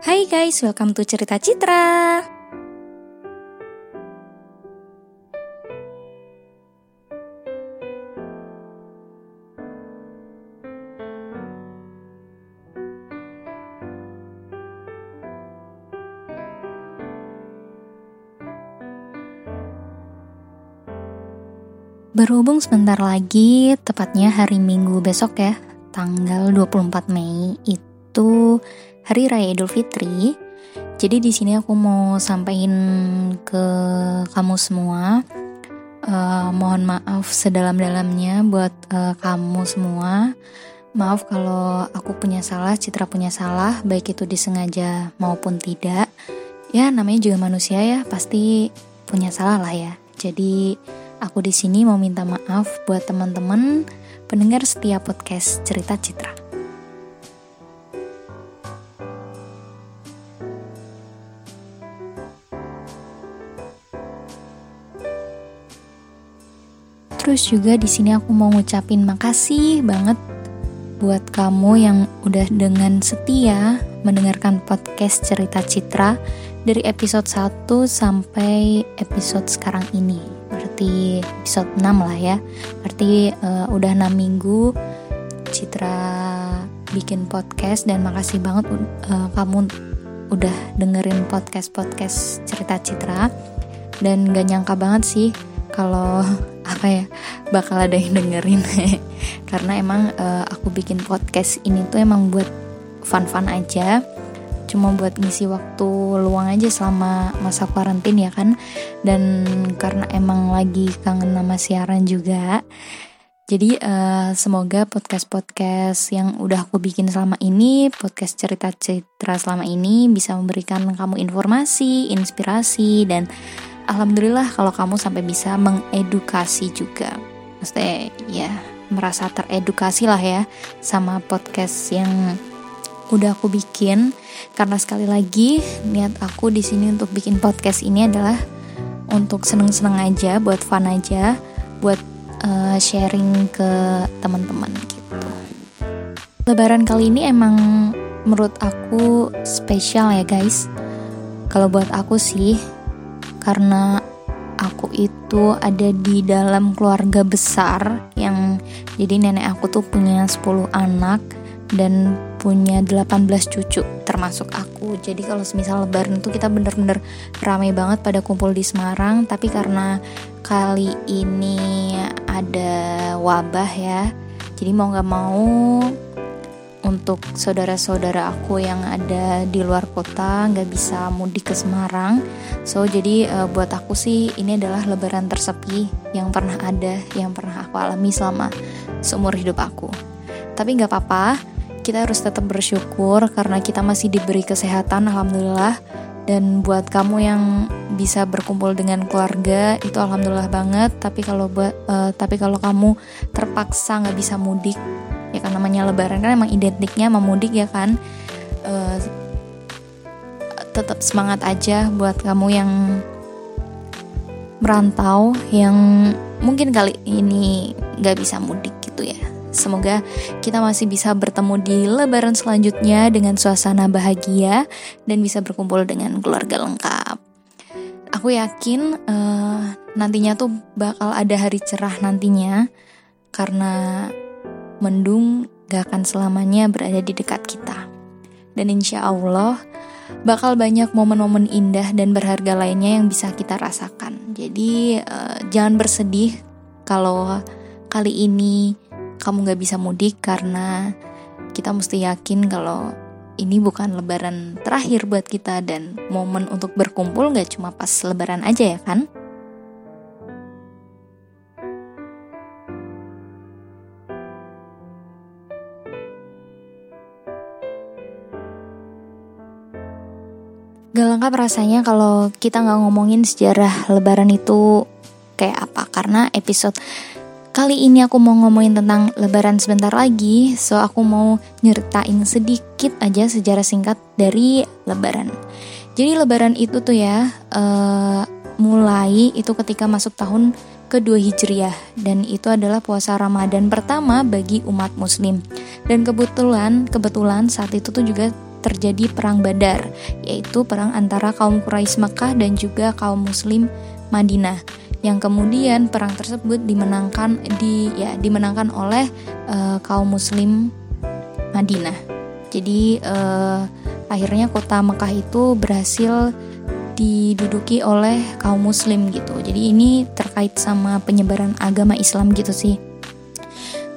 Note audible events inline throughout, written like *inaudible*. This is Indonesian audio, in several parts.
Hai guys, welcome to Cerita Citra. Berhubung sebentar lagi, tepatnya hari Minggu besok ya, tanggal 24 Mei itu hari raya Idul Fitri. Jadi di sini aku mau sampaikan ke kamu semua uh, mohon maaf sedalam-dalamnya buat uh, kamu semua. Maaf kalau aku punya salah, Citra punya salah, baik itu disengaja maupun tidak. Ya namanya juga manusia ya, pasti punya salah lah ya. Jadi Aku di sini mau minta maaf buat teman-teman pendengar setiap podcast Cerita Citra. Terus juga di sini aku mau ngucapin makasih banget buat kamu yang udah dengan setia mendengarkan podcast Cerita Citra dari episode 1 sampai episode sekarang ini. Berarti episode 6 lah ya. Berarti uh, udah 6 minggu Citra bikin podcast dan makasih banget uh, kamu udah dengerin podcast-podcast cerita Citra. Dan gak nyangka banget sih kalau apa ya? Bakal ada yang dengerin. *laughs* Karena emang uh, aku bikin podcast ini tuh emang buat fun-fun aja. Cuma buat ngisi waktu luang aja selama masa karantin ya kan? Dan karena emang lagi kangen nama siaran juga. Jadi uh, semoga podcast-podcast yang udah aku bikin selama ini, podcast cerita-cerita selama ini bisa memberikan kamu informasi, inspirasi dan alhamdulillah kalau kamu sampai bisa mengedukasi juga. Maksudnya ya merasa teredukasi lah ya sama podcast yang udah aku bikin karena sekali lagi niat aku di sini untuk bikin podcast ini adalah untuk seneng-seneng aja, buat fun aja, buat uh, sharing ke teman-teman gitu. Lebaran kali ini emang menurut aku spesial ya guys. Kalau buat aku sih karena aku itu ada di dalam keluarga besar yang jadi nenek aku tuh punya 10 anak dan punya 18 cucu termasuk aku. Jadi kalau semisal lebaran itu kita bener-bener ramai banget pada kumpul di Semarang. Tapi karena kali ini ada wabah ya jadi mau gak mau untuk saudara-saudara aku yang ada di luar kota nggak bisa mudik ke Semarang. So jadi uh, buat aku sih ini adalah lebaran tersepi yang pernah ada yang pernah aku alami selama seumur hidup aku. Tapi nggak apa-apa kita harus tetap bersyukur karena kita masih diberi kesehatan alhamdulillah. Dan buat kamu yang bisa berkumpul dengan keluarga itu alhamdulillah banget. Tapi kalau buat uh, tapi kalau kamu terpaksa nggak bisa mudik ya kan namanya lebaran kan emang identiknya sama mudik ya kan uh, tetap semangat aja buat kamu yang merantau yang mungkin kali ini nggak bisa mudik gitu ya Semoga kita masih bisa bertemu di lebaran selanjutnya dengan suasana bahagia dan bisa berkumpul dengan keluarga lengkap. Aku yakin uh, nantinya tuh bakal ada hari cerah nantinya karena mendung gak akan selamanya berada di dekat kita. Dan insya Allah bakal banyak momen-momen indah dan berharga lainnya yang bisa kita rasakan. Jadi uh, jangan bersedih kalau kali ini kamu gak bisa mudik karena kita mesti yakin kalau ini bukan lebaran terakhir buat kita dan momen untuk berkumpul gak cuma pas lebaran aja ya kan? Gak lengkap rasanya kalau kita nggak ngomongin sejarah lebaran itu kayak apa Karena episode Kali ini aku mau ngomongin tentang lebaran sebentar lagi, so aku mau nyeritain sedikit aja sejarah singkat dari lebaran. Jadi lebaran itu tuh ya, uh, mulai itu ketika masuk tahun kedua Hijriah dan itu adalah puasa Ramadan pertama bagi umat muslim. Dan kebetulan kebetulan saat itu tuh juga terjadi perang Badar, yaitu perang antara kaum Quraisy Mekah dan juga kaum Muslim Madinah. Yang kemudian perang tersebut dimenangkan di ya dimenangkan oleh uh, kaum Muslim Madinah. Jadi uh, akhirnya kota Mekah itu berhasil diduduki oleh kaum muslim gitu. Jadi ini terkait sama penyebaran agama Islam gitu sih.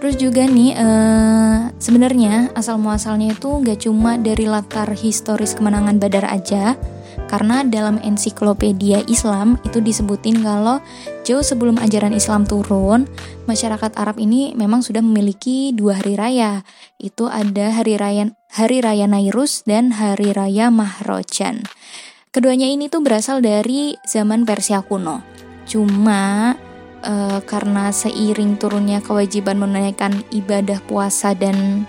Terus juga nih uh, sebenarnya asal muasalnya itu nggak cuma dari latar historis kemenangan Badar aja, karena dalam ensiklopedia Islam itu disebutin kalau jauh sebelum ajaran Islam turun, masyarakat Arab ini memang sudah memiliki dua hari raya. Itu ada hari raya Hari Raya Nairus dan Hari Raya Mahrojan. Keduanya ini tuh berasal dari zaman Persia kuno. Cuma uh, karena seiring turunnya kewajiban menunaikan ibadah puasa dan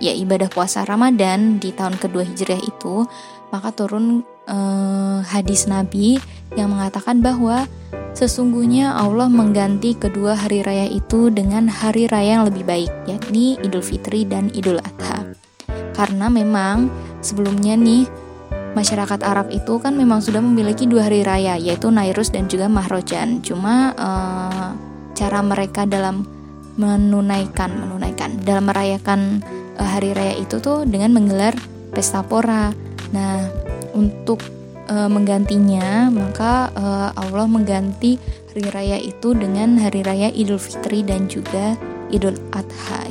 ya ibadah puasa Ramadan di tahun kedua Hijriah itu, maka turun uh, hadis Nabi yang mengatakan bahwa sesungguhnya Allah mengganti kedua hari raya itu dengan hari raya yang lebih baik, yakni Idul Fitri dan Idul Adha. Karena memang sebelumnya nih masyarakat Arab itu kan memang sudah memiliki dua hari raya yaitu Nairus dan juga Mahrojan. Cuma uh, cara mereka dalam menunaikan menunaikan dalam merayakan uh, hari raya itu tuh dengan menggelar pesta pora. Nah, untuk uh, menggantinya maka uh, Allah mengganti hari raya itu dengan hari raya Idul Fitri dan juga Idul Adha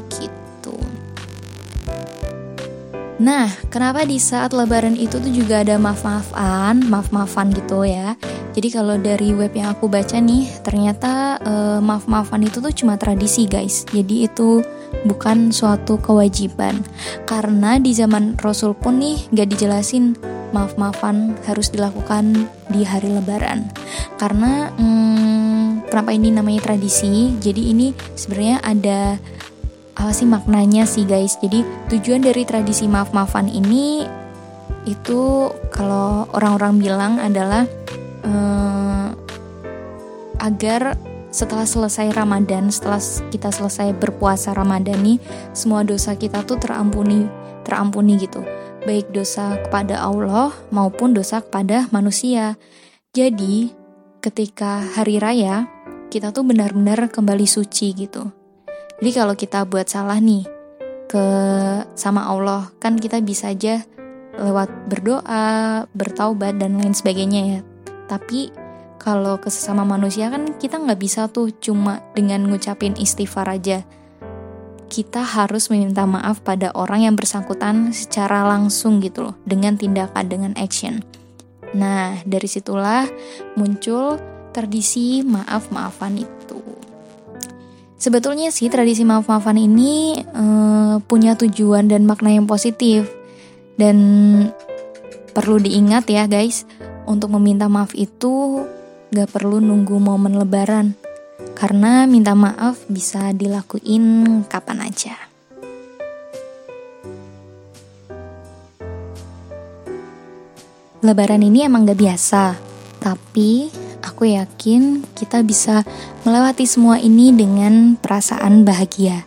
Nah, kenapa di saat lebaran itu tuh juga ada maaf-maafan, maaf-maafan gitu ya. Jadi kalau dari web yang aku baca nih, ternyata uh, maaf-maafan itu tuh cuma tradisi guys. Jadi itu bukan suatu kewajiban. Karena di zaman Rasul pun nih gak dijelasin maaf-maafan harus dilakukan di hari lebaran. Karena hmm, kenapa ini namanya tradisi? Jadi ini sebenarnya ada apa sih maknanya sih guys jadi tujuan dari tradisi maaf-maafan ini itu kalau orang-orang bilang adalah uh, agar setelah selesai Ramadan, setelah kita selesai berpuasa Ramadan nih, semua dosa kita tuh terampuni, terampuni gitu. Baik dosa kepada Allah maupun dosa kepada manusia. Jadi, ketika hari raya, kita tuh benar-benar kembali suci gitu. Jadi kalau kita buat salah nih ke sama Allah, kan kita bisa aja lewat berdoa, bertaubat dan lain sebagainya ya. Tapi kalau ke sesama manusia kan kita nggak bisa tuh cuma dengan ngucapin istighfar aja. Kita harus meminta maaf pada orang yang bersangkutan secara langsung gitu loh, dengan tindakan, dengan action. Nah, dari situlah muncul tradisi maaf-maafan itu. Sebetulnya sih tradisi maaf-maafan ini uh, punya tujuan dan makna yang positif dan perlu diingat ya guys untuk meminta maaf itu gak perlu nunggu momen lebaran karena minta maaf bisa dilakuin kapan aja. Lebaran ini emang gak biasa, tapi Aku yakin kita bisa melewati semua ini dengan perasaan bahagia.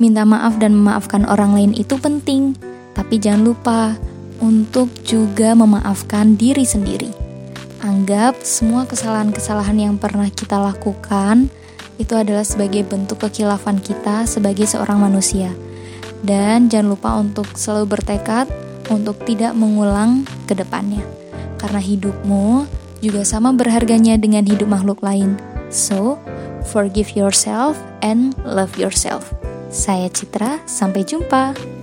Minta maaf dan memaafkan orang lain itu penting, tapi jangan lupa untuk juga memaafkan diri sendiri. Anggap semua kesalahan-kesalahan yang pernah kita lakukan itu adalah sebagai bentuk kekilafan kita sebagai seorang manusia. Dan jangan lupa untuk selalu bertekad untuk tidak mengulang ke depannya. Karena hidupmu juga sama berharganya dengan hidup makhluk lain. So, forgive yourself and love yourself. Saya Citra, sampai jumpa.